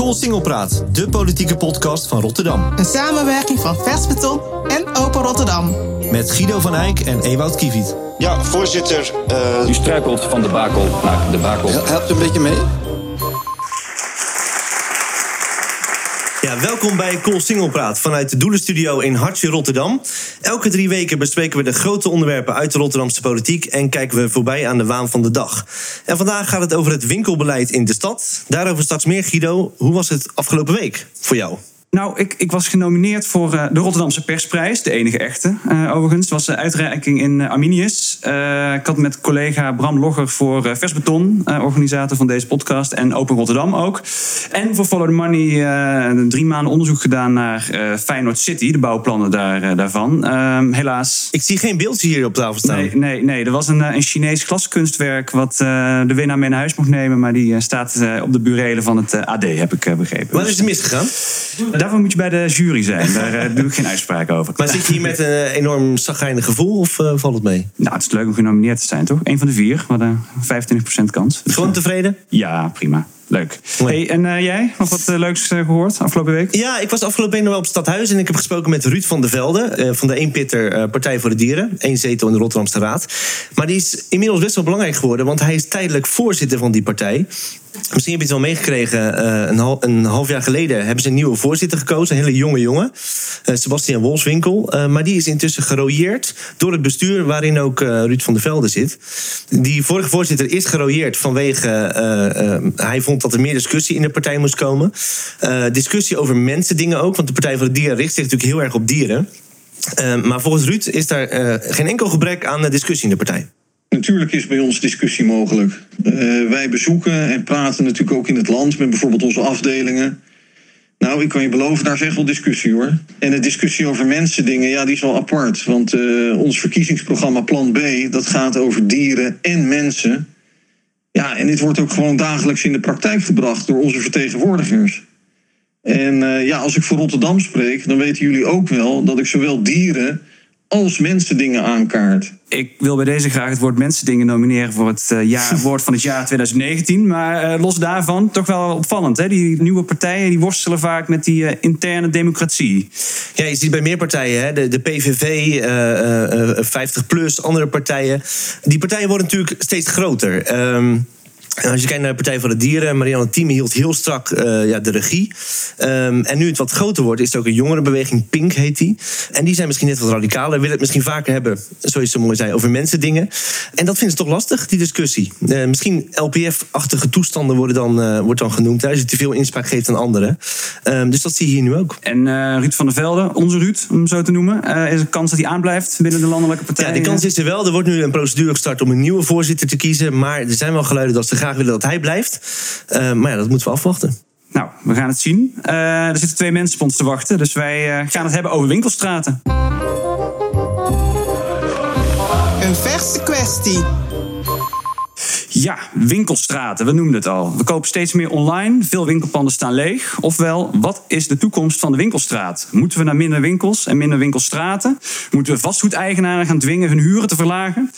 Kool Singelpraat, de politieke podcast van Rotterdam. Een samenwerking van Vers Beton en Open Rotterdam. Met Guido van Eyck en Ewout Kiewiet. Ja, voorzitter. Uh... U struikelt van de bakel naar de bakel. Helpt u een beetje mee? Welkom bij Kool Singelpraat vanuit de Doelenstudio in Hartje, Rotterdam. Elke drie weken bespreken we de grote onderwerpen uit de Rotterdamse politiek en kijken we voorbij aan de waan van de dag. En vandaag gaat het over het winkelbeleid in de stad. Daarover straks meer, Guido. Hoe was het afgelopen week voor jou? Nou, ik, ik was genomineerd voor uh, de Rotterdamse Persprijs, de enige echte uh, overigens. Het was een uitreiking in uh, Arminius. ik had met collega Bram Logger voor Vers Beton, organisator van deze podcast, en Open Rotterdam ook. En voor Follow the Money drie maanden onderzoek gedaan naar Feyenoord City, de bouwplannen daar, daarvan. Ehm, helaas. Ik zie geen beeldje hier op tafel staan. Nee, nee, nee. er was een, een Chinees glaskunstwerk wat de winnaar mee naar huis mocht nemen, maar die staat op de burelen van het AD, heb ik begrepen. Waar is het misgegaan? Daarvoor moet je bij de jury zijn. Daar uh, doe ik geen uitspraak over. Maar zit je hier met een uh, enorm zagrijnig gevoel of uh, valt het mee? Nou, het is leuk om genomineerd te zijn, toch? Eén van de vier. Een 25% kans. Dus, Gewoon tevreden? Ja, prima. Leuk. Hey, en jij, nog wat leuks gehoord afgelopen week? Ja, ik was afgelopen week nog wel op Stadhuis en ik heb gesproken met Ruud van der Velde van de Eenpitter Partij voor de Dieren. Eén zetel in de Rotterdamse Raad. Maar die is inmiddels best wel belangrijk geworden, want hij is tijdelijk voorzitter van die partij. Misschien heb je het wel meegekregen. Uh, een, half, een, half, jaar geleden hebben ze een nieuwe voorzitter gekozen. Een hele jonge jongen. Uh, Sebastian Wolfswinkel. Uh, maar die is intussen gerooieerd door het bestuur waarin ook Ruud van der Velde zit. Die vorige voorzitter is gerooieerd vanwege... hij vond dat er meer discussie in de partij moest komen. discussie over mensen dingen ook. Want de Partij voor de Dieren richt zich natuurlijk heel erg op dieren. maar volgens Ruud is daar geen enkel gebrek aan discussie in de partij. Natuurlijk is bij ons discussie mogelijk. Wij bezoeken en praten natuurlijk ook in het land met bijvoorbeeld onze afdelingen. Nou, ik kan je beloven, daar is echt wel discussie hoor. En de discussie over mensen dingen, ja, die is wel apart. Want ons verkiezingsprogramma Plan B, dat gaat over dieren en mensen. Ja, en dit wordt ook gewoon dagelijks in de praktijk gebracht door onze vertegenwoordigers. En uh, ja, als ik voor Rotterdam spreek, dan weten jullie ook wel dat ik zowel dieren als mensen dingen aankaart. Ik wil bij deze graag het woord mensendingen nomineren voor het uh, jaar, woord van het jaar 2019. Maar uh, los daarvan, toch wel opvallend. Hè? Die nieuwe partijen die worstelen vaak met die uh, interne democratie. Ja, je ziet bij meer partijen, hè? De, de PVV, 50PLUS, andere partijen. Die partijen worden natuurlijk steeds groter. Um, als je kijkt naar de Partij voor de Dieren, Marianne Thieme hield heel strak uh, ja, de regie. Um, en nu het wat groter wordt, is het ook een jongerenbeweging, Pink heet die. En die zijn misschien net wat radicaler, willen het misschien vaker hebben, zoals je zo mooi zei, over mensen dingen. En dat vinden ze toch lastig, die discussie. Uh, misschien LPF-achtige toestanden worden dan, uh, wordt dan genoemd, als je te veel inspraak geeft aan anderen. Um, dus dat zie je hier nu ook. En Ruud van der Velde, onze Ruud, om zo te noemen, is er kans dat hij aanblijft binnen de landelijke partij? Ja, die kans is er wel. Er wordt nu een procedure gestart om een nieuwe voorzitter te kiezen. Maar er zijn wel geluiden dat ze graag willen dat hij blijft. Uh, maar ja, dat moeten we afwachten. Nou, we gaan het zien. Uh, er zitten twee mensen op ons te wachten. Dus wij uh, gaan het hebben over winkelstraten. Een verse kwestie. Ja, winkelstraten, we noemden het al. We kopen steeds meer online, veel winkelpanden staan leeg. Ofwel, wat is de toekomst van de winkelstraat? Moeten we naar minder winkels en minder winkelstraten? Moeten we vastgoedeigenaren gaan dwingen hun huren te verlagen?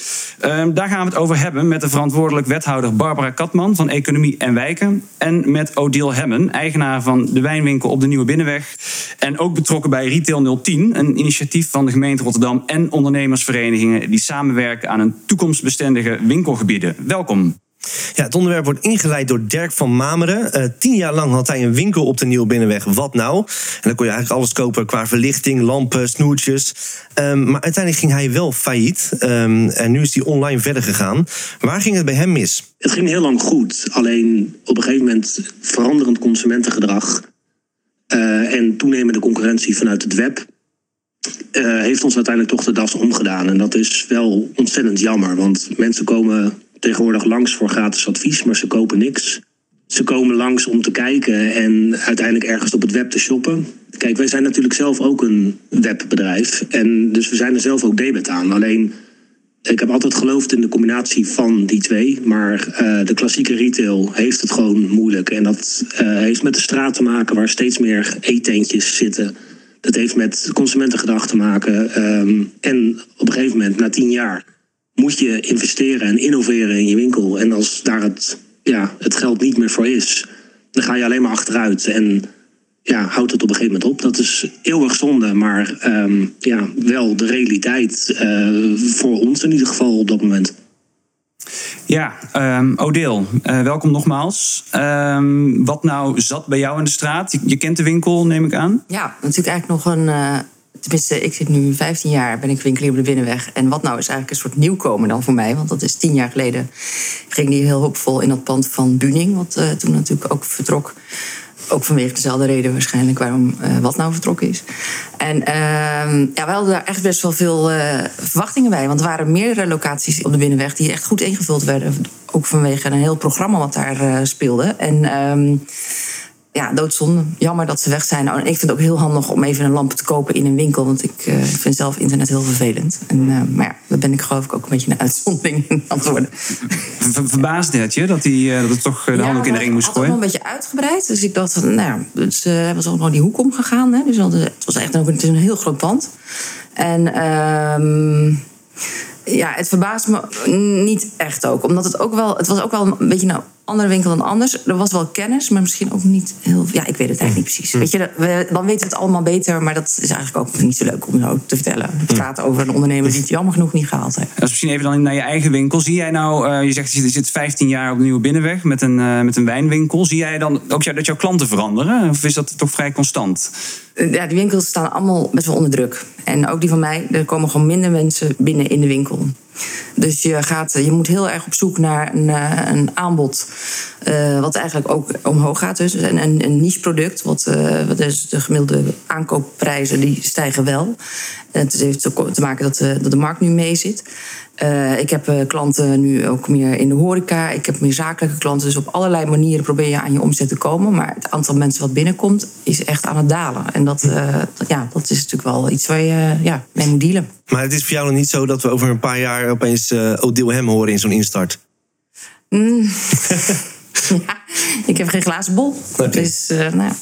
Uh, daar gaan we het over hebben met de verantwoordelijk wethouder Barbara Katman van Economie en Wijken. En met Odile Hemmen, eigenaar van de wijnwinkel op de Nieuwe Binnenweg. En ook betrokken bij Retail 010, een initiatief van de gemeente Rotterdam en ondernemersverenigingen die samenwerken aan een toekomstbestendige winkelgebieden. Welkom. Ja, het onderwerp wordt ingeleid door Dirk van Mameren. Uh, tien jaar lang had hij een winkel op de Nieuwe Binnenweg. Wat nou? En dan kon je eigenlijk alles kopen qua verlichting, lampen, snoertjes. Um, maar uiteindelijk ging hij wel failliet. Um, en nu is hij online verder gegaan. Waar ging het bij hem mis? Het ging heel lang goed. Alleen op een gegeven moment veranderend consumentengedrag... Uh, en toenemende concurrentie vanuit het web... Uh, heeft ons uiteindelijk toch de das omgedaan. En dat is wel ontzettend jammer. Want mensen komen tegenwoordig langs voor gratis advies, maar ze kopen niks. Ze komen langs om te kijken en uiteindelijk ergens op het web te shoppen. Kijk, wij zijn natuurlijk zelf ook een webbedrijf. En dus we zijn er zelf ook debet aan. Alleen, ik heb altijd geloofd in de combinatie van die twee. Maar uh, de klassieke retail heeft het gewoon moeilijk. En dat uh, heeft met de straat te maken waar steeds meer eetentjes zitten. Dat heeft met consumentengedrag te maken. Um, en op een gegeven moment, na tien jaar moet je investeren en innoveren in je winkel. En als daar het, ja, het geld niet meer voor is, dan ga je alleen maar achteruit. En ja, houdt het op een gegeven moment op. Dat is eeuwig zonde, maar ehm, ja, wel de realiteit uh, voor ons in ieder geval op dat moment. Ja, um, Odeel, uh, welkom nogmaals. Um, wat nou zat bij jou in de straat? Je, je, kent de winkel, neem ik aan? Ja, natuurlijk eigenlijk nog een... Uh, tenminste, ik zit nu 15 jaar, ben ik winkelier op de Binnenweg. En wat nou is eigenlijk een soort nieuwkomen dan voor mij. Want dat is tien jaar geleden ging die heel hoopvol in dat pand van Buning. Wat uh, toen natuurlijk ook vertrok. Ook vanwege dezelfde reden waarschijnlijk waarom uh, wat nou vertrokken is. En uh, ja, we hadden daar echt best wel veel uh, verwachtingen bij. Want er waren meerdere locaties op de Binnenweg die echt goed ingevuld werden. Ook vanwege een heel programma wat daar speelde. En ehm, ja, doodzonde. Jammer dat ze weg zijn. Nou, en ik vind het ook heel handig om even een lamp te kopen in een winkel. Want ik uh, vind zelf internet heel vervelend. En, uh, maar ja, daar ben ik geloof ik ook een beetje een uitzondering in antwoorden. Ver, verbaasde het je dat, die, uh, dat het toch de ja, handdoek in de ring moest gooien? Het was een beetje uitgebreid. Dus ik dacht, van, nou ja, dus, uh, was ook nog die hoek omgegaan. Hè. Dus het was echt ook het is een heel groot pand. En... Uh, ja, het verbaast me niet echt ook. Omdat het ook wel... Het was ook wel een beetje een andere winkel dan anders. Er was wel kennis, maar misschien ook niet heel... Ja, ik weet het eigenlijk niet precies. Weet je, we, dan weten we het allemaal beter. Maar dat is eigenlijk ook niet zo leuk om zo te vertellen. Het gaat over een ondernemer die het jammer genoeg niet gehaald heeft. Als misschien even dan naar je eigen winkel. Zie jij nou... Uh, je zegt, je zit 15 jaar op de Nieuwe Binnenweg met een, uh, met een wijnwinkel. Zie jij dan ook dat jouw klanten veranderen? Of is dat toch vrij constant? Ja, die winkels staan allemaal best wel onder druk. En ook die van mij, er komen gewoon minder mensen binnen in de winkel. Dus je, gaat, je moet heel erg op zoek naar een, een aanbod. Uh, wat eigenlijk ook omhoog gaat. Dus een, een, een niche product. Wat, uh, wat is de gemiddelde aankoopprijzen die stijgen wel. Het heeft te maken dat de, dat de markt nu mee zit. Uh, ik heb klanten nu ook meer in de horeca. Ik heb meer zakelijke klanten. Dus op allerlei manieren probeer je aan je omzet te komen. Maar het aantal mensen wat binnenkomt is echt aan het dalen. En dat, ja, dat is natuurlijk wel iets waar je ja, mee moet dealen. Maar het is voor jou nog niet zo dat we over een paar jaar opeens Odile Hem horen in zo'n instart? Mm. Ja, ik heb geen glazen bol. Okay. Dus, uh, nou, ja.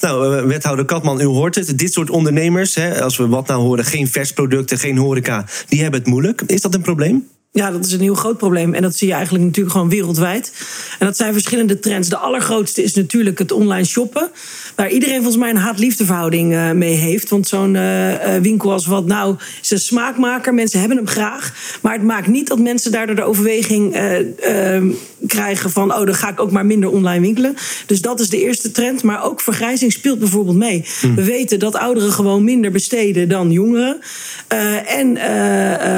nou, wethouder Katman, u hoort het. Dit soort ondernemers, hè, als we wat nou horen, geen versproducten, geen horeca, die hebben het moeilijk. Is dat een probleem? Ja, dat is een heel groot probleem. En dat zie je eigenlijk natuurlijk gewoon wereldwijd. En dat zijn verschillende trends. De allergrootste is natuurlijk het online shoppen. Waar iedereen volgens mij een haat-liefdeverhouding uh, mee heeft. Want zo'n uh, winkel als wat nou is een smaakmaker. Mensen hebben hem graag. Maar het maakt niet dat mensen daardoor de overweging uh, krijgen van... oh, dan ga ik ook maar minder online winkelen. Dus dat is de eerste trend. Maar ook vergrijzing speelt bijvoorbeeld mee. Hm. We weten dat ouderen gewoon minder besteden dan jongeren. en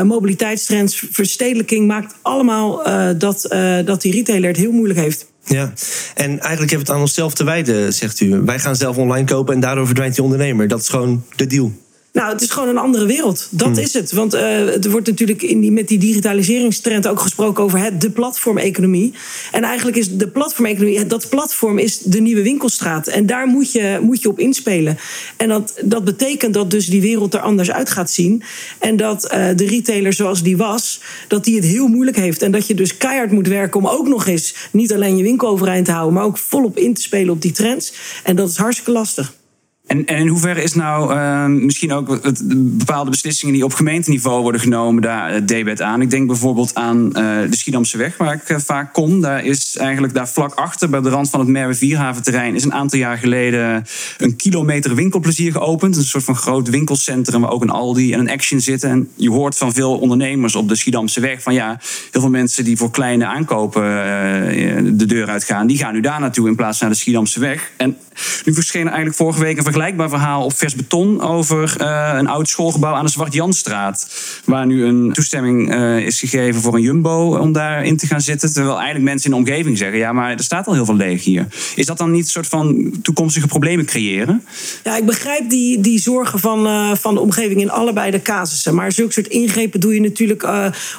mobiliteitstrends, verstedelijking maakt allemaal dat, dat die retailer het heel moeilijk heeft. Ja, en eigenlijk hebben we het aan onszelf te wijden, zegt u. Wij gaan zelf online kopen en daardoor verdwijnt die ondernemer. Dat is gewoon de deal. Nou, het is gewoon een andere wereld. Dat hmm. is het. Want uh, er wordt natuurlijk in die, met die digitaliseringstrend ook gesproken over het, de platformeconomie. En eigenlijk is de platformeconomie, dat platform is de nieuwe winkelstraat. En daar moet je, moet je op inspelen. En dat, dat betekent dat dus die wereld er anders uit gaat zien. En dat uh, de retailer zoals die was, dat die het heel moeilijk heeft. En dat je dus keihard moet werken om ook nog eens niet alleen je winkel overeind te houden, maar ook volop in te spelen op die trends. En dat is hartstikke lastig. En, en in hoeverre is nou uh, misschien ook het, bepaalde beslissingen die op gemeenteniveau worden genomen, daar uh, debet aan? Ik denk bijvoorbeeld aan uh, de Schiedamse weg, waar ik uh, vaak kom. Daar is eigenlijk daar vlak achter, bij de rand van het Merwe Vierhaventerrein, is een aantal jaar geleden een kilometer winkelplezier geopend. Een soort van groot winkelcentrum waar ook een Aldi en een Action zitten. En je hoort van veel ondernemers op de Schiedamse weg van ja, heel veel mensen die voor kleine aankopen de deur uitgaan, die gaan nu daar naartoe in plaats van naar de Schiedamse weg. En nu verscheen eigenlijk vorige week een vergelijkbaar verhaal op Vers Beton over uh, een oud schoolgebouw aan de Zwart-Janstraat. Waar nu een toestemming uh, is gegeven voor een jumbo om daarin te gaan zitten. Terwijl eigenlijk mensen in de omgeving zeggen: ja, maar er staat al heel veel leeg hier. Is dat dan niet een soort van toekomstige problemen creëren? Ja, ik begrijp die, die zorgen van, uh, van de omgeving in allebei de casussen. Maar zulke soort ingrepen doe je natuurlijk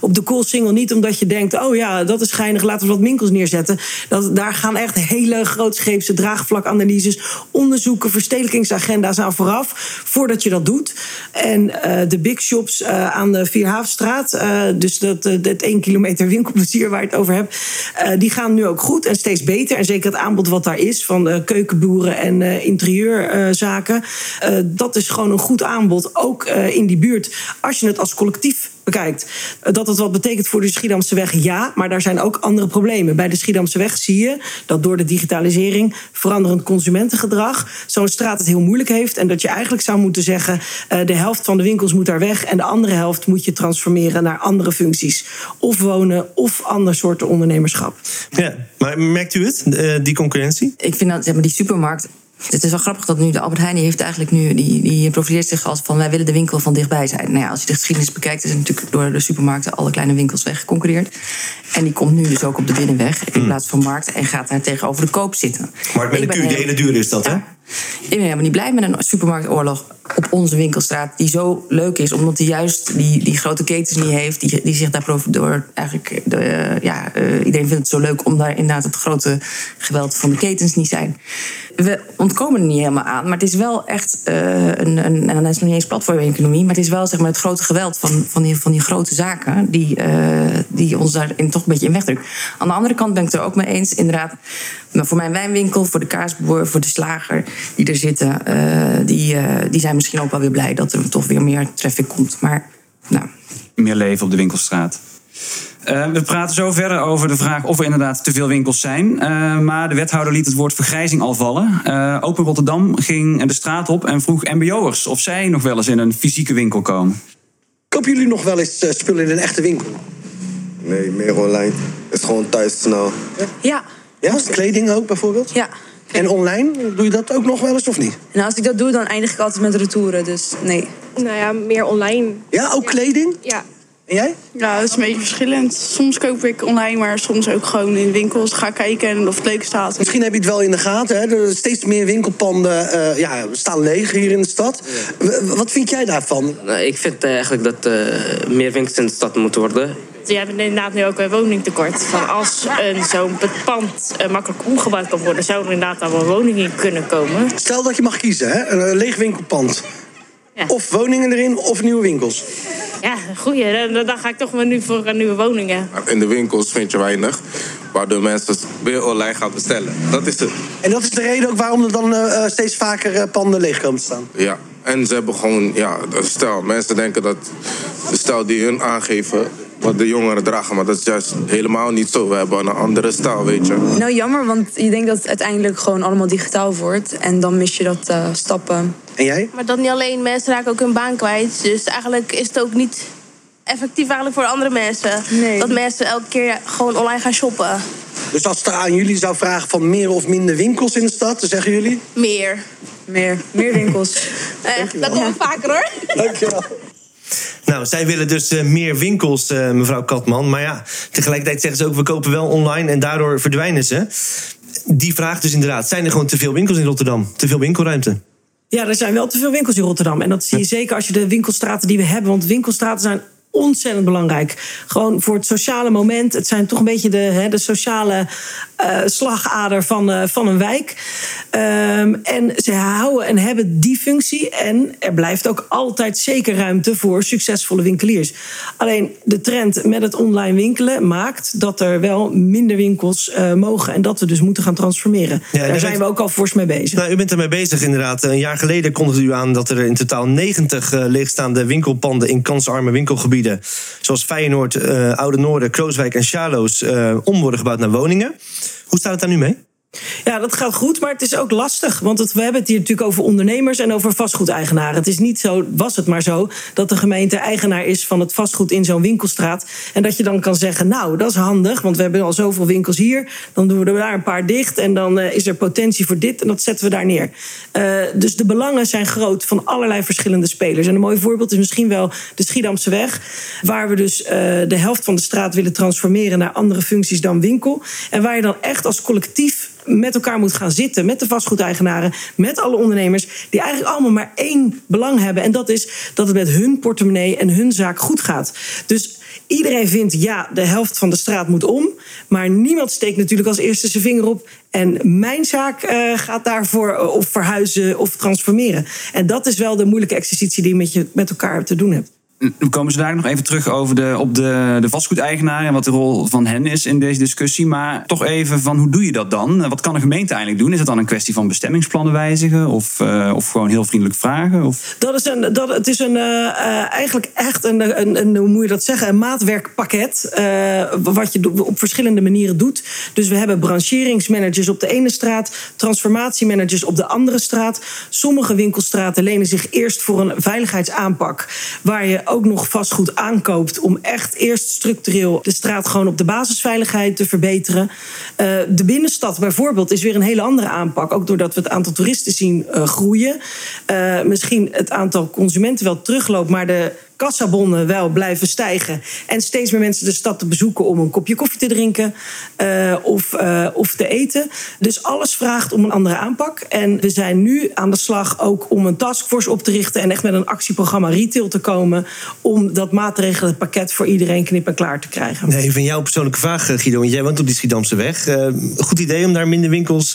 op de koolsingel niet omdat je denkt: oh ja, dat is schijnig, laten we wat winkels neerzetten. Dat, daar gaan echt hele grootscheepse draagvlakanalyses, onderzoeken, verstedelijkings agenda's aan vooraf, voordat je dat doet. En uh, de big shops uh, aan de Vierhavenstraat, uh, dus dat, dat één kilometer winkelplezier waar je het over hebt, die gaan nu ook goed en steeds beter. En zeker het aanbod wat daar is van keukenboeren en interieurzaken, dat is gewoon een goed aanbod, ook in die buurt. Als je het als collectief bekijkt. Dat het wat betekent voor de Schiedamse weg, ja. Maar daar zijn ook andere problemen. Bij de Schiedamse weg zie je dat door de digitalisering, veranderend consumentengedrag, zo'n straat het heel moeilijk heeft. En dat je eigenlijk zou moeten zeggen: uh, de helft van de winkels moet daar weg. En de andere helft moet je transformeren naar andere functies. Of wonen of ander soorten ondernemerschap. Ja, maar merkt u het, uh, die concurrentie? Ik vind dat zeg maar, die supermarkt het is wel grappig dat nu de Albert Heijn die heeft eigenlijk nu die, die profileert zich als van wij willen de winkel van dichtbij zijn. Nou ja, als je de geschiedenis bekijkt, is natuurlijk door de supermarkten alle kleine winkels weggeconcurreerd. En die komt nu dus ook op de binnenweg in plaats van markt en gaat daar tegenover de koop zitten. Markt met een Q, de hele duur is dat, hè? Ik ben helemaal niet blij met een supermarktoorlog op onze winkelstraat die zo leuk is, omdat hij juist die, die grote ketens niet heeft, die, die zich daar door eigenlijk, de, ja, uh, iedereen vindt het zo leuk om daar inderdaad het grote geweld van de ketens niet zijn. We ontkomen er niet helemaal aan, maar het is wel echt uh, een, een, en dat is nog niet eens platformeconomie, maar het is wel zeg maar, het grote geweld van, van, die, van die grote zaken die, die ons daarin toch een beetje in wegdrukt. Aan de andere kant ben ik het er ook mee eens, inderdaad, voor mijn wijnwinkel, voor de kaasboer, voor de slager die er zitten, die, die zijn misschien ook wel weer blij dat er toch weer meer traffic komt. Maar nou. Meer leven op de winkelstraat. Uh, we praten zo verder over de vraag of er inderdaad te veel winkels zijn. Uh, maar de wethouder liet het woord vergrijzing al vallen. Uh, Open Rotterdam ging de straat op en vroeg MBO'ers of zij nog wel eens in een fysieke winkel komen. Kopen jullie nog wel eens spullen in een echte winkel? Nee, meer online. Het is gewoon thuis snel. Ja. Ja, kleding ook bijvoorbeeld? Ja. En online, doe je dat ook nog wel eens of niet? Nou, als ik dat doe, dan eindig ik altijd met retouren, dus nee. Nou ja, meer online. Ja, ook kleding? Ja. En jij? Ja, dat is een beetje verschillend. Soms koop ik online, maar soms ook gewoon in winkels. Ga kijken of het leuk staat. Misschien heb je het wel in de gaten. Hè? Er steeds meer winkelpanden uh, ja, staan leeg hier in de stad. Wat vind jij daarvan? Nou, ik vind eigenlijk dat uh, meer winkels in de stad moeten worden. Je hebt inderdaad nu ook een woningtekort. Van als een zo'n pand uh, makkelijk omgebouwd kan worden, zou er inderdaad al wel woningen kunnen komen. Stel dat je mag kiezen, hè? een leeg winkelpand. Ja. Of woningen erin of nieuwe winkels. Ja, goeie. Dan, dan ga ik toch maar nu voor nieuwe woningen. In de winkels vind je weinig, waardoor mensen weer online gaan bestellen. Dat is het. En dat is de reden ook waarom er dan uh, steeds vaker uh, panden leeg komen te staan? Ja, en ze hebben gewoon, ja, stel, mensen denken dat de stijl die hun aangeven wat de jongeren dragen. Maar dat is juist helemaal niet zo. We hebben een andere stijl, weet je. Nou, jammer, want je denkt dat het uiteindelijk gewoon allemaal digitaal wordt. En dan mis je dat uh, stappen. En jij? Maar dat niet alleen, mensen raken ook hun baan kwijt. Dus eigenlijk is het ook niet effectief eigenlijk voor andere mensen. Nee. Dat mensen elke keer gewoon online gaan shoppen. Dus als het aan jullie zou vragen van meer of minder winkels in de stad, dan zeggen jullie? Meer. Meer. Meer winkels. eh, dat komt vaker hoor. Dankjewel. Nou, zij willen dus uh, meer winkels, uh, mevrouw Katman. Maar ja, tegelijkertijd zeggen ze ook: we kopen wel online en daardoor verdwijnen ze. Die vraag dus inderdaad: zijn er gewoon te veel winkels in Rotterdam? Te veel winkelruimte? Ja, er zijn wel te veel winkels in Rotterdam. En dat zie je zeker als je de winkelstraten die we hebben. Want winkelstraten zijn ontzettend belangrijk. Gewoon voor het sociale moment. Het zijn toch een beetje de, hè, de sociale uh, slagader van, uh, van een wijk. Um, en ze houden en hebben die functie. En er blijft ook altijd zeker ruimte voor succesvolle winkeliers. Alleen de trend met het online winkelen maakt dat er wel minder winkels uh, mogen. En dat we dus moeten gaan transformeren. Ja, Daar zijn bent, we ook al fors mee bezig. Nou, u bent ermee bezig inderdaad. Een jaar geleden kondigde u aan dat er in totaal 90 leegstaande winkelpanden in kansarme winkelgebieden. Zoals Feyenoord, Oude Noorden, Krooswijk en Charloes om worden gebouwd naar woningen. Hoe staat het daar nu mee? Ja, dat gaat goed, maar het is ook lastig. Want we hebben het hier natuurlijk over ondernemers en over vastgoedeigenaren. Het is niet zo, was het maar zo, dat de gemeente eigenaar is van het vastgoed in zo'n winkelstraat. En dat je dan kan zeggen, nou, dat is handig, want we hebben al zoveel winkels hier. Dan doen we er daar een paar dicht en dan uh, is er potentie voor dit en dat zetten we daar neer. Uh, dus de belangen zijn groot van allerlei verschillende spelers. En een mooi voorbeeld is misschien wel de Schiedamse weg. Waar we dus uh, de helft van de straat willen transformeren naar andere functies dan winkel. En waar je dan echt als collectief met elkaar moet gaan zitten, met de vastgoedeigenaren, met alle ondernemers, die eigenlijk allemaal maar één belang hebben. En dat is dat het met hun portemonnee en hun zaak goed gaat. Dus iedereen vindt, ja, de helft van de straat moet om. Maar niemand steekt natuurlijk als eerste zijn vinger op. En mijn zaak uh, gaat daarvoor uh, of verhuizen of transformeren. En dat is wel de moeilijke exercitie die je met, je, met elkaar te doen hebt. We komen zo daar nog even terug over de, op de, de vastgoedeigenaar en wat de rol van hen is in deze discussie. Maar toch even van hoe doe je dat dan? Wat kan een gemeente eigenlijk doen? Is het dan een kwestie van bestemmingsplannen wijzigen of, uh, of gewoon heel vriendelijk vragen? Of? Dat is een, dat, het is een, uh, eigenlijk echt een, een, een, hoe moet je dat zeggen, een maatwerkpakket. Wat je op verschillende manieren doet. Dus we hebben brancheringsmanagers op de ene straat, transformatiemanagers op de andere straat. Sommige winkelstraten lenen zich eerst voor een veiligheidsaanpak. Waar je ook nog vastgoed aankoopt om echt eerst structureel de straat gewoon op de basisveiligheid te verbeteren. Uh, de binnenstad bijvoorbeeld is weer een hele andere aanpak. Ook doordat we het aantal toeristen zien uh, groeien. Uh, misschien het aantal consumenten wel terugloopt, maar de kassabonnen wel blijven stijgen. En steeds meer mensen de stad te bezoeken om een kopje koffie te drinken uh, of, uh, of te eten. Dus alles vraagt om een andere aanpak. En we zijn nu aan de slag ook om een taskforce op te richten en echt met een actieprogramma retail te komen. Om dat maatregelenpakket voor iedereen knip en klaar te krijgen. Nee, van jouw persoonlijke vraag, Guido. Want jij woont op die Schiedamse weg. Goed idee om daar minder winkels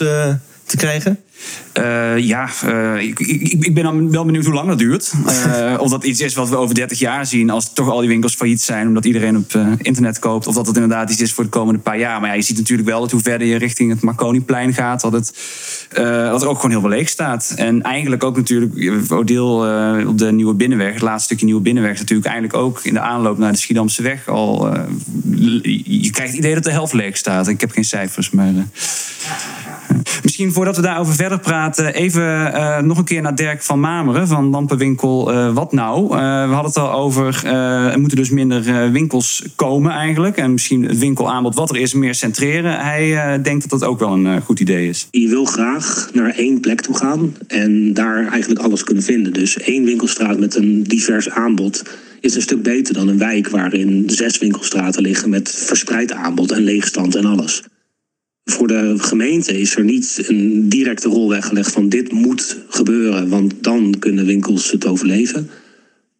te krijgen? Uh, ja, uh, ik, ik, ik, ben dan wel benieuwd hoe lang dat duurt. Uh, of dat iets is wat we over 30 jaar zien, als toch al die winkels failliet zijn, omdat iedereen op internet koopt. Of dat het inderdaad iets is voor de komende paar jaar. Maar ja, je ziet natuurlijk wel dat hoe verder je richting het Marconiplein gaat, dat, het, dat er ook gewoon heel veel leeg staat. En eigenlijk ook natuurlijk, Odeel op de Nieuwe Binnenweg, het laatste stukje Nieuwe Binnenweg, natuurlijk eigenlijk ook in de aanloop naar de Schiedamse weg al. je krijgt het idee dat de helft leeg staat. Ik heb geen cijfers, maar. Misschien voordat we daarover verder praten, even uh, nog een keer naar Dirk van Mameren van Lampenwinkel uh, Wat Nou. Uh, we hadden het al over, er moeten dus minder winkels komen eigenlijk. En misschien het winkelaanbod wat er is meer centreren. Hij denkt dat dat ook wel een goed idee is. Je wil graag naar één plek toe gaan en daar eigenlijk alles kunnen vinden. Dus één winkelstraat met een divers aanbod is een stuk beter dan een wijk waarin zes winkelstraten liggen met verspreid aanbod en leegstand en alles. Voor de gemeente is er niet een directe rol weggelegd van dit moet gebeuren, want dan kunnen winkels het overleven.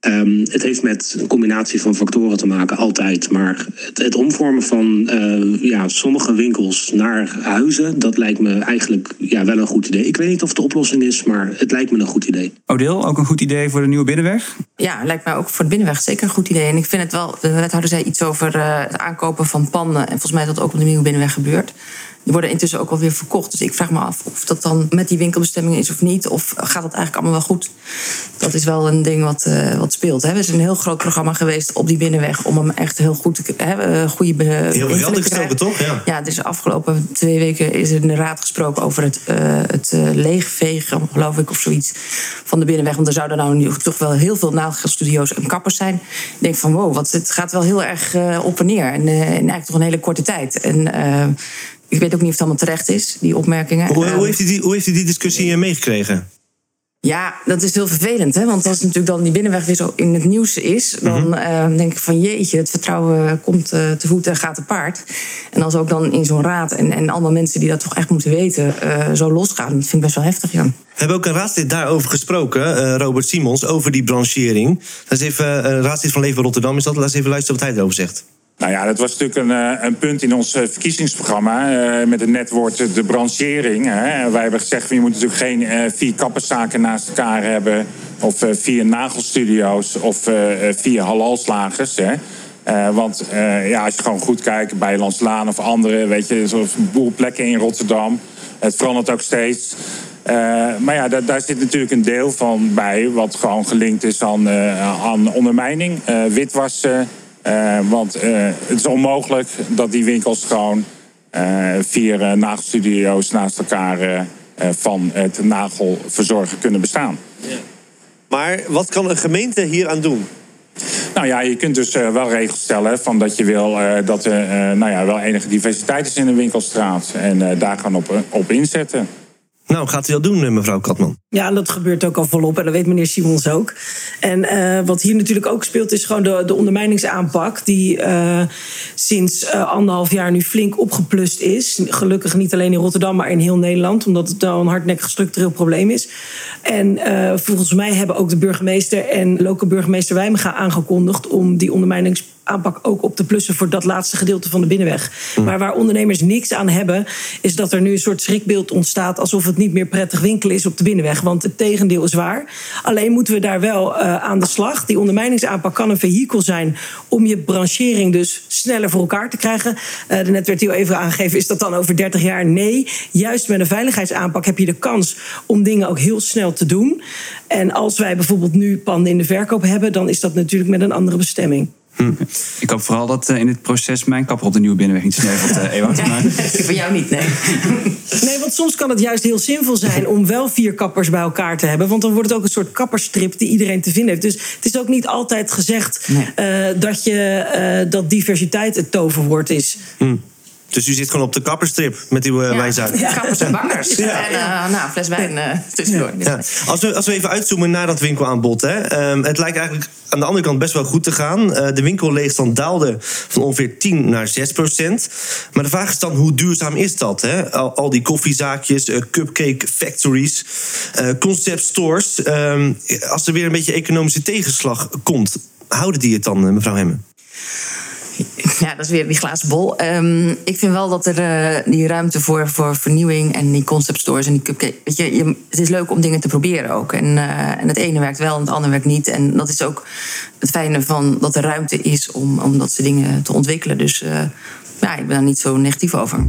Um, het heeft met een combinatie van factoren te maken, altijd. Maar het, het omvormen van uh, ja, sommige winkels naar huizen, dat lijkt me eigenlijk ja, wel een goed idee. Ik weet niet of het de oplossing is, maar het lijkt me een goed idee. Odeel, ook een goed idee voor de nieuwe binnenweg? Ja, lijkt mij ook voor de binnenweg zeker een goed idee. En ik vind het wel, de wethouder zei iets over uh, het aankopen van panden. En volgens mij is dat ook op de nieuwe binnenweg gebeurd. Die worden intussen ook alweer verkocht. Dus ik vraag me af of dat dan met die winkelbestemming is of niet. Of gaat dat eigenlijk allemaal wel goed? Dat is wel een ding wat, uh, wat speelt. Hè. Er is een heel groot programma geweest op die binnenweg om hem echt heel goed te hebben. Goede heel veel geld gestoken, toch? Ja. ja, dus de afgelopen twee weken is er in de raad gesproken over het, uh, het uh, leegvegen, geloof ik, of zoiets van de binnenweg. Want er zouden nou nu toch wel heel veel nagelstudio's en kappers zijn. Ik denk van wow, wat, het gaat wel heel erg op en neer. En, en eigenlijk toch een hele korte tijd. En ik weet ook niet of het allemaal terecht is, die opmerkingen. Hoe, hoe, heeft, u die, hoe heeft u die discussie meegekregen? Ja, dat is heel vervelend. Hè? Want als natuurlijk dan die binnenweg weer zo in het nieuws is... dan mm -hmm. uh, denk ik van jeetje, het vertrouwen komt uh, te voet en gaat te paard. En als ook dan in zo'n raad en, en allemaal mensen die dat toch echt moeten weten... Uh, zo losgaan, dat vind ik best wel heftig, Jan. We hebben ook een raadslid daarover gesproken, Robert Simons... over die branchering. Dat is even, een raadslid van Leven Rotterdam is dat. Laat eens even luisteren wat hij erover zegt. Nou ja, dat was natuurlijk een, een punt in ons verkiezingsprogramma uh, met het netwoord de branchering. Wij hebben gezegd, je moet natuurlijk geen uh, vier kapperszaken naast elkaar hebben... of uh, vier nagelstudio's of vier halalslagers. Want ja, als je gewoon goed kijkt bij Landslaan of andere... weet je, zo'n boel plekken in Rotterdam. Het verandert ook steeds. maar ja, daar, daar, zit natuurlijk een deel van bij... wat gewoon gelinkt is aan, aan ondermijning, witwassen... Uh, want uh, het is onmogelijk dat die winkels gewoon uh, vier nagelstudio's naast elkaar van het nagelverzorgen kunnen bestaan. Ja. Maar wat kan een gemeente hier aan doen? Nou ja, je kunt dus wel regels stellen van dat je wil dat er nou ja, wel enige diversiteit is in de winkelstraat. En daar gaan op, op inzetten. Nou, gaat u dat doen, mevrouw Katman? Ja, dat gebeurt ook al volop. En dat weet meneer Simons ook. En uh, wat hier natuurlijk ook speelt, is gewoon de, de ondermijningsaanpak. Die uh, sinds anderhalf jaar nu flink opgeplust is. Gelukkig niet alleen in Rotterdam, maar in heel Nederland. Omdat het nou een hardnekkig structureel probleem is. En volgens mij hebben ook de burgemeester en lokale burgemeester Wijmega aangekondigd om die ondermijnings aanpak ook op te plussen voor dat laatste gedeelte van de binnenweg. Mm. Maar waar ondernemers niks aan hebben, is dat er nu een soort schrikbeeld ontstaat alsof het niet meer prettig winkelen is op de binnenweg. want het tegendeel is waar. Alleen moeten we daar wel eh, aan de slag. Die ondermijningsaanpak kan een vehikel zijn om je branchering dus sneller voor elkaar te krijgen. Uh, de net werd heel even aangegeven, is dat dan over 30 jaar? Nee. Juist met een veiligheidsaanpak heb je de kans om dingen ook heel snel te doen. En als wij bijvoorbeeld nu panden in de verkoop hebben, dan is dat natuurlijk met een andere bestemming. Hm. Ik hoop vooral dat uh, in dit proces mijn kapper op de nieuwe binnenweg niet sneuvelt, uh, Ewout. Maar... Voor jou niet, nee. nee, want soms kan het juist heel zinvol zijn om wel vier kappers bij elkaar te hebben. Want dan wordt het ook een soort kapperstrip die iedereen te vinden heeft. Dus het is ook niet altijd gezegd nee. uh, dat, je, dat diversiteit het toverwoord is. Hm. Dus u zit gewoon op de kapperstrip met uw uh, ja. wijnzaak. Ja. Kappers en bakkers. ja. En uh, nou, fles wijn uh, tussendoor. Ja. Als, we, als we even uitzoomen naar dat winkelaanbod. Hè. Um, het lijkt eigenlijk aan de andere kant best wel goed te gaan. Uh, de winkelleegstand daalde van ongeveer 10 naar 6 procent. Maar de vraag is dan, hoe duurzaam is dat? Hè? Al, al die koffiezaakjes, uh, cupcake factories, uh, concept stores. Um, als er weer een beetje economische tegenslag komt, houden die het dan, mevrouw Hemmen? Ja, dat is weer die glazen bol. Um, ik vind wel dat er uh, die ruimte voor, voor vernieuwing en die concept stores en die cupcake. Weet je, het is leuk om dingen te proberen ook. En, uh, en het ene werkt wel en het andere werkt niet. En dat is ook het fijne van dat er ruimte is om, om dat soort dingen te ontwikkelen. Dus ja, ik ben daar niet zo negatief over.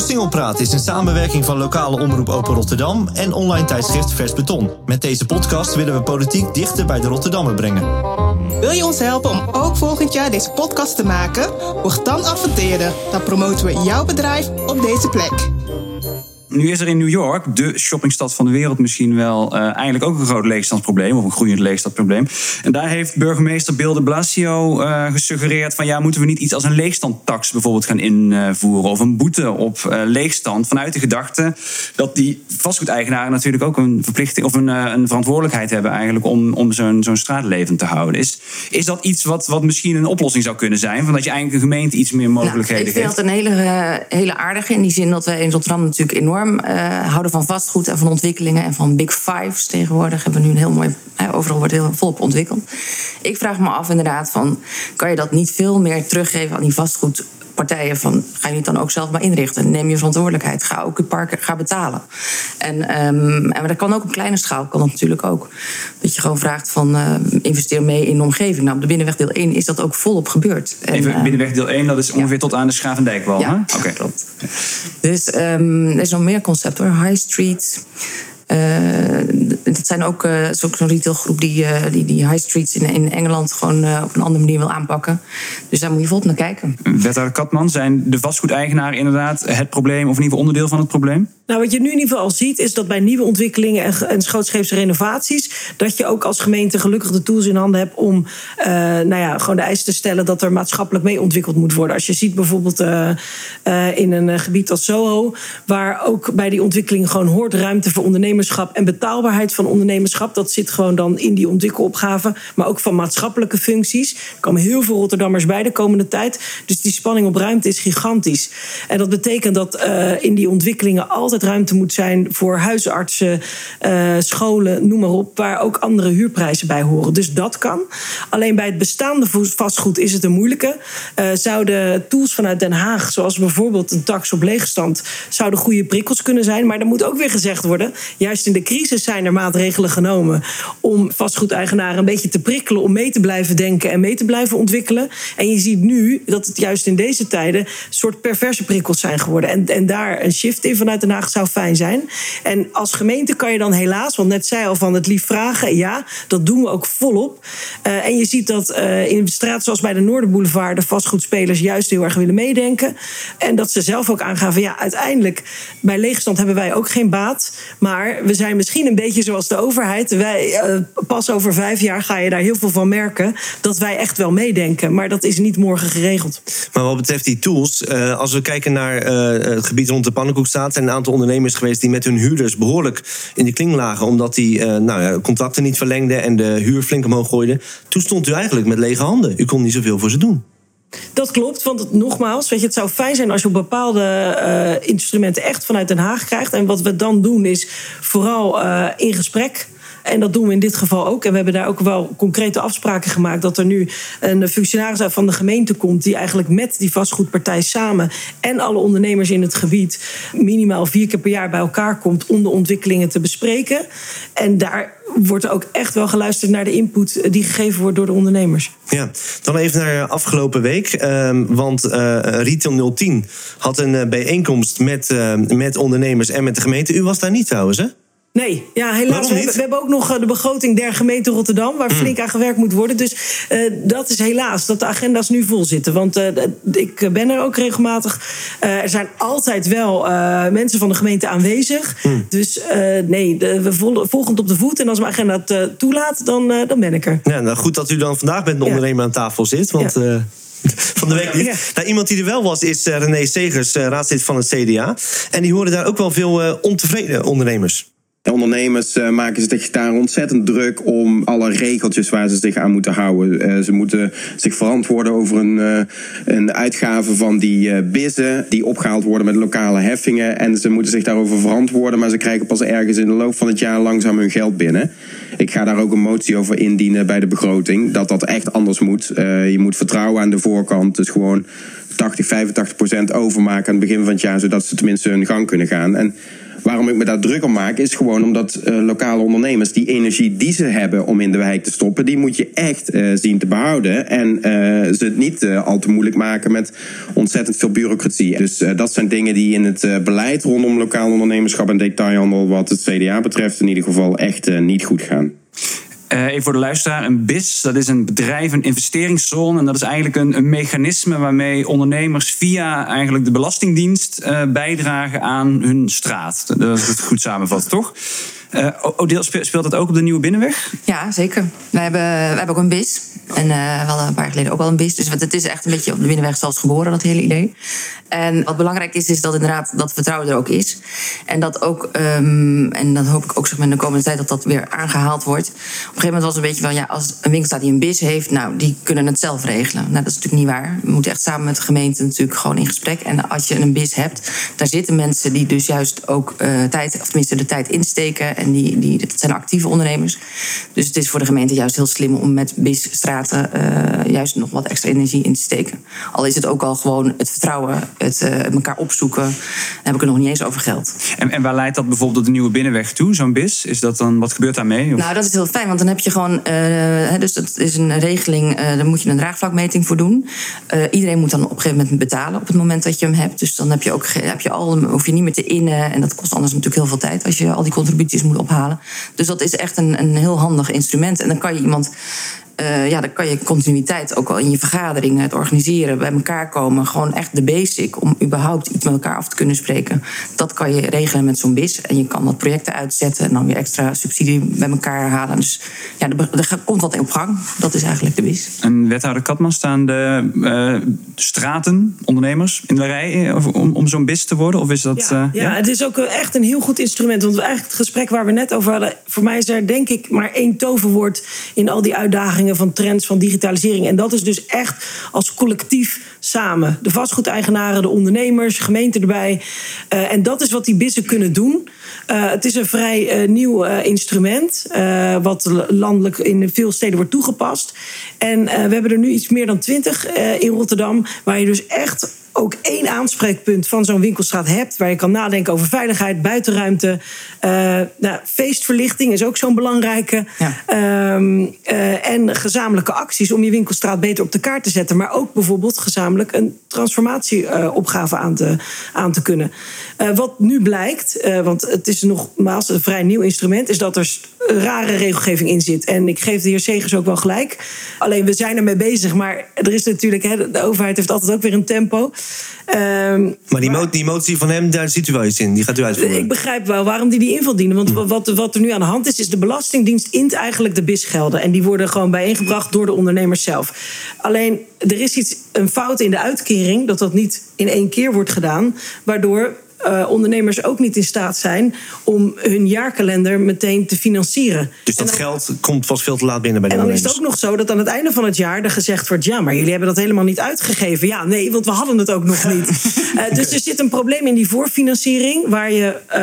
Singelpraat is een samenwerking van lokale omroep Open Rotterdam en online tijdschrift Vers Beton. Met deze podcast willen we politiek dichter bij de Rotterdammer brengen. Wil je ons helpen om ook volgend jaar deze podcast te maken? Word dan adverteerder. Dan promoten we jouw bedrijf op deze plek. Nu is er in New York, de shoppingstad van de wereld, misschien wel uh, eigenlijk ook een groot leegstandsprobleem. Of een groeiend leegstandprobleem. En daar heeft burgemeester Bill de Blasio uh, gesuggereerd van ja, moeten we niet iets als een leegstandtax bijvoorbeeld gaan invoeren. Of een boete op uh, leegstand. Vanuit de gedachte dat die vastgoedeigenaren natuurlijk ook een verplichting of een, een verantwoordelijkheid hebben eigenlijk om, om zo'n zo'n straat levend te houden. Is, is dat iets wat, wat misschien een oplossing zou kunnen zijn? Van dat je eigenlijk een gemeente iets meer mogelijkheden nou, ik vind geeft? dat een hele, hele aardige in die zin dat wij in Rotterdam natuurlijk enorm uh, houden van vastgoed en van ontwikkelingen en van big fives tegenwoordig. Hebben we nu een heel mooi, overal wordt heel volop ontwikkeld. Ik vraag me af inderdaad van, kan je dat niet veel meer teruggeven aan die vastgoedpartijen van ga je niet dan ook zelf maar inrichten? Neem je verantwoordelijkheid. Ga ook het park ga betalen. En, um, en dat kan ook op kleine schaal, kan dat natuurlijk ook. Dat je gewoon vraagt van uh, investeer mee in de omgeving. Nou, op de binnenweg deel 1 is dat ook volop gebeurd. En, Even binnenweg deel 1, dat is ongeveer ja. tot aan de Schavendijkwal. Ja, Oké, okay. klopt. Dus um, er is nog meer concept hoor. High Street. Uh, dat zijn ook uh, zo'n retailgroep die, uh, die die high streets in, in Engeland gewoon op een andere manier wil aanpakken. Dus daar moet je volop naar kijken. Wethouder Katman, zijn de vastgoedeigenaren inderdaad het probleem of in ieder geval onderdeel van het probleem? Nou, wat je nu in ieder geval al ziet, is dat bij nieuwe ontwikkelingen en, en schootscheepse renovaties, dat je ook als gemeente gelukkig de tools in handen hebt om uh, nou ja, gewoon de eisen te stellen dat er maatschappelijk mee ontwikkeld moet worden. Als je ziet bijvoorbeeld uh, uh, in een gebied als Soho, waar ook bij die ontwikkeling gewoon hoort ruimte voor ondernemerschap en betaalbaarheid van ondernemerschap. Dat zit gewoon dan in die ontwikkelopgave, maar ook van maatschappelijke functies. Er komen heel veel Rotterdammers bij de komende tijd. Dus die spanning op ruimte is gigantisch. En dat betekent dat in die ontwikkelingen altijd ruimte moet zijn voor huisartsen, uh, scholen, noem maar op, waar ook andere huurprijzen bij horen. Dus dat kan. Alleen bij het bestaande vastgoed is het een moeilijke. Uh, zouden tools vanuit Den Haag, zoals bijvoorbeeld een tax op leegstand, zouden goede prikkels kunnen zijn. Maar er moet ook weer gezegd worden, juist in de crisis zijn er maatregelen genomen om vastgoedeigenaren een beetje te prikkelen om mee te blijven denken en mee te blijven ontwikkelen. En je ziet nu dat het juist in deze tijden een soort perverse prikkels zijn geworden. En, en daar een shift in vanuit Den Haag zou fijn zijn. En als gemeente kan je dan helaas, want net zei al van het lief vragen, ja, dat doen we ook volop. Uh, en je ziet dat uh, in straat zoals bij de Noorderboulevard de vastgoedspelers juist heel erg willen meedenken. En dat ze zelf ook aangaven, ja, uiteindelijk bij leegstand hebben wij ook geen baat. Maar we zijn misschien een beetje zoals de overheid. Wij, uh, pas over vijf jaar ga je daar heel veel van merken dat wij echt wel meedenken. Maar dat is niet morgen geregeld. Maar wat betreft die tools, als we kijken naar het gebied rond de Pannenkoekstraat, zijn een aantal ondernemers geweest die met hun huurders behoorlijk in de kling lagen. Omdat die nou ja, contracten niet verlengden en de huur flink omhoog gooiden. Toen stond u eigenlijk met lege handen. U kon niet zoveel voor ze doen. Dat klopt, want nogmaals, weet je, het zou fijn zijn als je bepaalde uh, instrumenten echt vanuit Den Haag krijgt. En wat we dan doen is vooral uh, in gesprek En dat doen we in dit geval ook. En we hebben daar ook wel concrete afspraken gemaakt dat er nu een functionaris uit van de gemeente komt die eigenlijk met die vastgoedpartij samen en alle ondernemers in het gebied minimaal vier keer per jaar bij elkaar komt om de ontwikkelingen te bespreken. En daar wordt ook echt wel geluisterd naar de input die gegeven wordt door de ondernemers. Ja, dan even naar afgelopen week. Ehm, want eh, Retail 010 had een eh, bijeenkomst met, eh, met ondernemers en met de gemeente. U was daar niet trouwens, hè? Nee, ja, helaas. We hebben, we hebben, ook nog eh, de begroting der gemeente Rotterdam, waar flink aan gewerkt moet worden. Dus uh, dat is helaas dat de agenda's nu vol zitten. Want uh, ik ben er ook regelmatig. Uh, er zijn altijd wel mensen van de gemeente aanwezig. Mm. Dus nee, de, we volgend op de voet. En als mijn agenda het toelaat, dan, dan ben ik er. Ja, nou goed dat u dan vandaag met een ondernemer aan tafel zit. Want. Ja. van de week niet. Nou, iemand die er wel was, is René Segers, raadslid van het CDA. En die horen daar ook wel veel ontevreden ondernemers. De ondernemers uh, maken zich daar ontzettend druk om alle regeltjes waar ze zich aan moeten houden. Uh, ze moeten zich verantwoorden over een, uh, een uitgave van die bizzen die opgehaald worden met lokale heffingen. En ze moeten zich daarover verantwoorden, maar ze krijgen pas ergens in de loop van het jaar langzaam hun geld binnen. Ik ga daar ook een motie over indienen bij de begroting, dat dat echt anders moet. je moet vertrouwen aan de voorkant, dus gewoon 80, 85 procent overmaken aan het begin van het jaar, zodat ze tenminste hun gang kunnen gaan. En Waarom ik me daar druk om maak, is gewoon omdat uh, lokale ondernemers die energie die ze hebben om in de wijk te stoppen, die moet je echt uh, zien te behouden. En uh, ze het niet al te moeilijk maken met ontzettend veel bureaucratie. Dus dat zijn dingen die in het beleid rondom lokaal ondernemerschap en detailhandel, wat het CDA betreft, in ieder geval echt niet goed gaan. Uh, even voor de luisteraar, een BIS, dat is een bedrijf, een investeringszone. En dat is eigenlijk een, een mechanisme waarmee ondernemers via eigenlijk de Belastingdienst uh, bijdragen aan hun straat. Dat is het goed samenvatten, toch? Uh, speelt dat ook op de Nieuwe Binnenweg? Ja, zeker. We hebben, we hebben ook een BIS. En uh, we een paar jaar geleden ook al een BIS. Dus het is echt een beetje op de Binnenweg zelfs geboren, dat hele idee. En wat belangrijk is, is dat inderdaad dat vertrouwen er ook is. En dat ook, um, en dat hoop ik ook zeg maar, in de komende tijd, dat dat weer aangehaald wordt. Op een gegeven moment was het een beetje van, ja, als een winkelstaat die een BIS heeft, nou, die kunnen het zelf regelen. Nou, dat is natuurlijk niet waar. We moeten echt samen met de gemeente natuurlijk gewoon in gesprek. En als je een BIS hebt, daar zitten mensen die dus juist ook uh, tijd, of tenminste de tijd insteken. En die, die, dat zijn actieve ondernemers. Dus het is voor de gemeente juist heel slim om met BIS-straten uh, juist nog wat extra energie in te steken. Al is het ook al gewoon het vertrouwen het uh, elkaar opzoeken. Dan heb ik het nog niet eens over geld. En, en waar leidt dat bijvoorbeeld de nieuwe binnenweg toe, zo'n BIS? Is dat dan, wat gebeurt daarmee? Of? Nou, dat is heel fijn, want dan heb je gewoon. Uh, dus dat is een regeling, daar moet je een draagvlakmeting voor doen. iedereen moet dan op een gegeven moment betalen op het moment dat je hem hebt. Dus dan heb je ook heb je al, hoef je niet meer te innen. En dat kost anders natuurlijk heel veel tijd als je al die contributies moet ophalen. Dus dat is echt een, een heel handig instrument. En dan kan je iemand uh, ja, dan kan je continuïteit ook wel in je vergaderingen, het organiseren, bij elkaar komen. Gewoon echt de basic om überhaupt iets met elkaar af te kunnen spreken. Dat kan je regelen met zo'n BIS. En je kan wat projecten uitzetten en dan weer extra subsidie bij elkaar halen. Dus ja, er, er komt wat op gang. Dat is eigenlijk de BIS. En wethouder Katman, staan de uh, straten, ondernemers in de rij om, om zo'n BIS te worden? Of is dat, ja, uh, ja, ja, het is ook echt een heel goed instrument. Want eigenlijk het gesprek waar we net over hadden, voor mij is er denk ik maar één toverwoord in al die uitdagingen van trends van digitalisering. En dat is dus echt als collectief samen. De vastgoedeigenaren, de ondernemers, gemeente erbij. Uh, en dat is wat die bissen kunnen doen. Uh, het is een vrij uh, nieuw instrument, wat landelijk in veel steden wordt toegepast. En we hebben er nu iets meer dan twintig in Rotterdam, waar je dus echt ook één aanspreekpunt van zo'n winkelstraat hebt. Waar je kan nadenken over veiligheid, buitenruimte. Uh, nou, feestverlichting is ook zo'n belangrijke. Ja. Um, uh, en gezamenlijke acties om je winkelstraat beter op de kaart te zetten. Maar ook bijvoorbeeld gezamenlijk een transformatieopgave uh, aan, te, aan te kunnen. Uh, wat nu blijkt, want het is nogmaals een vrij nieuw instrument, is dat er rare regelgeving in zit. En ik geef de heer Segers ook wel gelijk. Alleen we zijn ermee bezig, maar er is natuurlijk, hè, de overheid heeft altijd ook weer een tempo. Um, maar die, maar, die motie van hem, daar ziet u wel iets in. Die gaat u uitvoeren. Ik begrijp wel waarom die die invul dienen. Want hm. wat, wat er nu aan de hand is, is de Belastingdienst int eigenlijk de BIS-gelden. En die worden gewoon bijeengebracht door de ondernemers zelf. Alleen, er is iets, een fout in de uitkering, dat dat niet in één keer wordt gedaan. Waardoor eh, ondernemers ook niet in staat zijn om hun jaarkalender meteen te financieren. Dus dat geld komt pas veel te laat binnen bij de En dan is ondernemers. het ook nog zo dat aan het einde van het jaar er gezegd wordt: ja, maar jullie hebben dat helemaal niet uitgegeven. Ja, nee, want we hadden het ook nog niet. Eh, dus er zit een probleem in die voorfinanciering, waar, je, eh,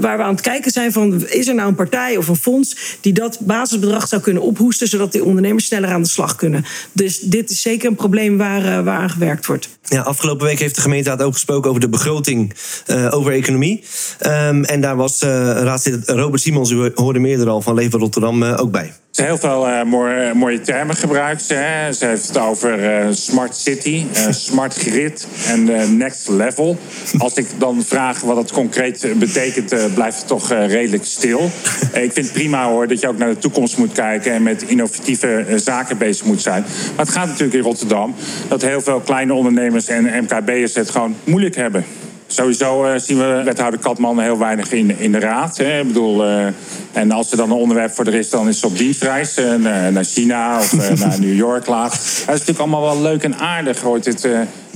waar we aan het kijken zijn van: is er nou een partij of een fonds die dat basisbedrag zou kunnen ophoesten, zodat die ondernemers sneller aan de slag kunnen. Dus dit is zeker een probleem waar, waar aan gewerkt wordt. Ja, afgelopen week heeft de gemeenteraad ook gesproken over de begroting eh, over economie. Ehm, en daar was eh raadslid Robert Simons, u hoorde hem eerder al van Leven Rotterdam, eh, ook bij. Ze heeft heel veel eh, mooie, mooie termen gebruikt. Hè. ze heeft het over eh, smart city, eh, smart grid en eh, next level. Als ik dan vraag wat dat concreet eh, betekent, eh, blijft het toch eh, redelijk stil. Eh, ik vind het prima hoor dat je ook naar de toekomst moet kijken en met innovatieve eh, zaken bezig moet zijn. Maar het gaat natuurlijk in Rotterdam dat heel veel kleine ondernemers en MKB'ers het gewoon moeilijk hebben. Sowieso eh, zien we wethouder Katman heel weinig in, in de raad. Hè. Ik bedoel, eh, en als er dan een onderwerp voor er is, dan is ze op dienstreis eh, naar, China of naar New York laat. Dat is natuurlijk allemaal wel leuk en aardig, hoort dit.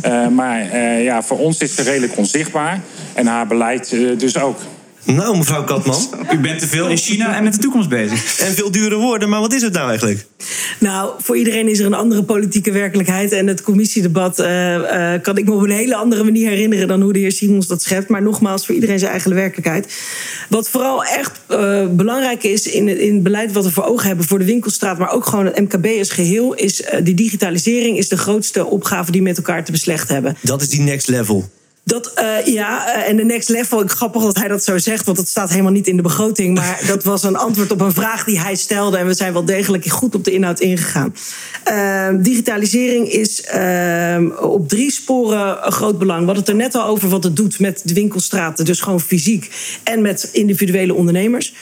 eh, maar ja, voor ons is ze redelijk onzichtbaar. En haar beleid dus ook. Nou, mevrouw Katman. U bent te veel in China en met de toekomst bezig. En veel dure woorden, maar wat is het nou eigenlijk? Nou, voor iedereen is er een andere politieke werkelijkheid. En het commissiedebat eh, eh, kan ik me op een hele andere manier herinneren dan hoe de heer Simons dat schept. Maar nogmaals, voor iedereen zijn eigen werkelijkheid. Wat vooral echt eh, belangrijk is in, het- in het beleid wat we voor ogen hebben voor de winkelstraat, maar ook gewoon het MKB als geheel, is eh, die digitalisering is de grootste opgave die we met elkaar te beslechten hebben. Dat is die next level. Dat, eh, ja, eh, en de next level, grappig dat hij dat zo zegt, want dat staat helemaal niet in de begroting. Maar dat was een antwoord op een vraag die hij stelde. En we zijn wel degelijk goed op de inhoud ingegaan. Eh, digitalisering is eh, op drie sporen een groot belang. We hadden het er net al over wat het doet met de winkelstraten, dus gewoon fysiek. En met individuele ondernemers.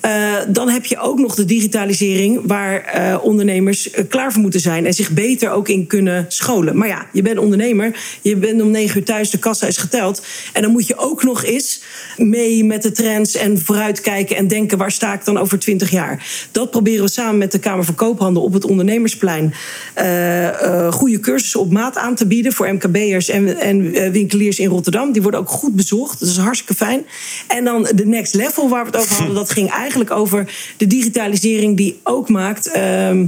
Eh, dan heb je ook nog de digitalisering, waar ondernemers klaar voor moeten zijn en zich beter ook in kunnen scholen. Maar ja, je bent ondernemer, je bent om negen uur thuis, de kassa is geteld. En dan moet je ook nog eens mee met de trends en vooruitkijken en denken: waar sta ik dan over twintig jaar? Dat proberen we samen met de Kamer van Koophandel op het Ondernemersplein eh, goede cursussen op maat aan te bieden voor MKB'ers en, en eh, winkeliers in Rotterdam. Die worden ook goed bezocht, dat is hartstikke fijn. En dan de next level waar we het over hadden, dat ging eigenlijk over de digitalisering die ook maakt. ehm,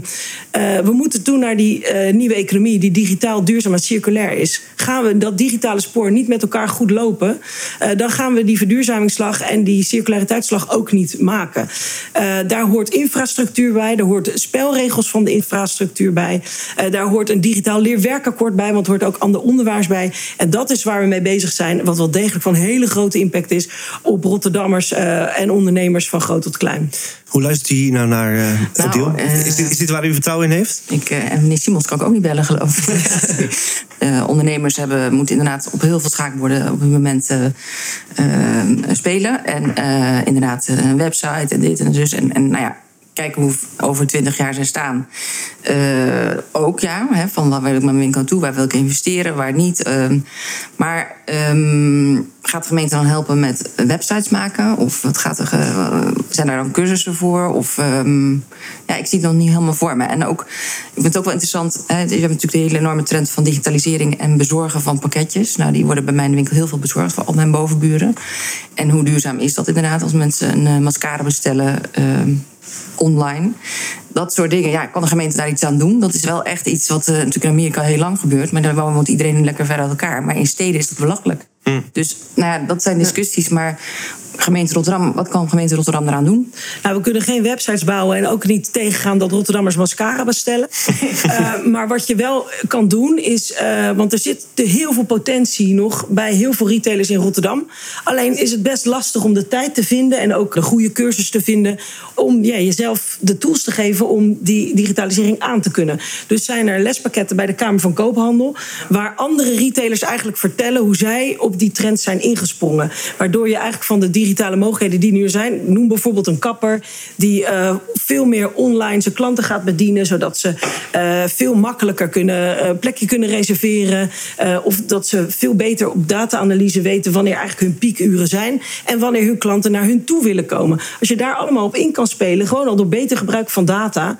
eh, we moeten toe naar die nieuwe economie die digitaal, duurzaam en circulair is. Gaan we dat digitale spoor niet met elkaar goed lopen, eh, dan gaan we die verduurzamingsslag en die circulariteitsslag ook niet maken. Eh, daar hoort infrastructuur bij, daar hoort spelregels van de infrastructuur bij, eh, daar hoort een digitaal leerwerkakkoord bij, want er hoort ook ander onderwijs bij. En dat is waar we mee bezig zijn, wat wel degelijk van hele grote impact is op Rotterdammers en ondernemers van groot tot klein. Hoe luistert u hier nou naar uh, Nou, is, dit, is dit waar u vertrouwen in heeft? Ik, eh, en meneer Simons kan ik ook niet bellen, geloof ik. Ondernemers hebben, moeten inderdaad op heel veel schaakborden op dit moment spelen. En inderdaad een website en dit en zus. En, en nou ja, kijken hoe over twintig jaar zijn staan. Eh, ook ja, hè, van waar wil ik mijn winkel toe, waar wil ik investeren, waar niet. Ehm, maar ehm, gaat de gemeente dan helpen met websites maken? Of wat gaat er, ge- zijn daar dan cursussen voor? Of ehm, ja, ik zie het nog niet helemaal voor me. En ook, ik vind het ook wel interessant. Hè, we hebben natuurlijk de hele enorme trend van digitalisering en bezorgen van pakketjes. Nou, die worden bij mij in de winkel heel veel bezorgd voor al mijn bovenburen. En hoe duurzaam is dat inderdaad als mensen een eh, mascara bestellen? Online. Dat soort dingen. Ja, kan de gemeente daar iets aan doen? Dat is wel echt iets wat eh, natuurlijk in Amerika heel lang gebeurt. Maar daar woont iedereen lekker ver uit elkaar. Maar in steden is dat belachelijk. Dus nou ja, dat zijn discussies. Maar gemeente Rotterdam, wat kan gemeente Rotterdam eraan doen? Nou, we kunnen geen websites bouwen en ook niet tegengaan dat Rotterdammers mascara bestellen. Eh, maar wat je wel kan doen is, eh, want er zit te heel veel potentie nog bij heel veel retailers in Rotterdam. Alleen is het best lastig om de tijd te vinden en ook de goede cursus te vinden om ja, jezelf de tools te geven om die digitalisering aan te kunnen. Dus zijn er lespakketten bij de Kamer van Koophandel waar andere retailers eigenlijk vertellen hoe zij op die trends zijn ingesprongen. Waardoor je eigenlijk van de digitale mogelijkheden die nu er zijn, noem bijvoorbeeld een kapper die eh, veel meer online zijn klanten gaat bedienen, zodat ze eh, veel makkelijker kunnen eh, plekje kunnen reserveren. of dat ze veel beter op data-analyse weten wanneer eigenlijk hun piekuren zijn en wanneer hun klanten naar hun toe willen komen. Als je daar allemaal op in kan spelen, gewoon al door beter gebruik van data,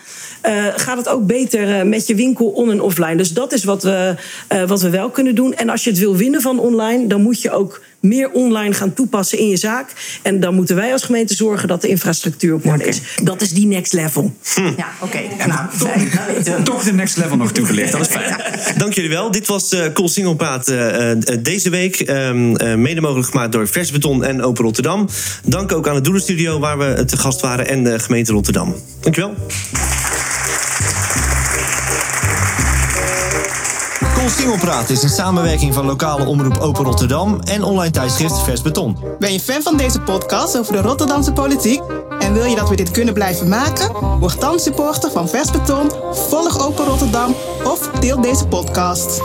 gaat het ook beter met je winkel on- en offline. Dus dat is wat we, wat we wel kunnen doen. En als je het wil winnen van online, dan dan moet je ook meer online gaan toepassen in je zaak. En dan moeten wij als gemeente zorgen dat de infrastructuur op orde is. Dat is die next level. Ja, oké. Nou. Toch de next level nog toegelicht. Dat is fijn. Dank jullie wel. Dit was eh Cool Single Praat eh, eh, deze week. ehm, eh, mede mogelijk gemaakt door Vers Beton en Open Rotterdam. Dank ook aan het Doelenstudio waar we te gast waren en de gemeente Rotterdam. Dankjewel. Singelpraat is een samenwerking van lokale omroep Open Rotterdam en online tijdschrift Vers Beton. Ben je fan van deze podcast over de Rotterdamse politiek? En wil je dat we dit kunnen blijven maken? Word dan supporter van Vers Beton, volg Open Rotterdam of deel deze podcast.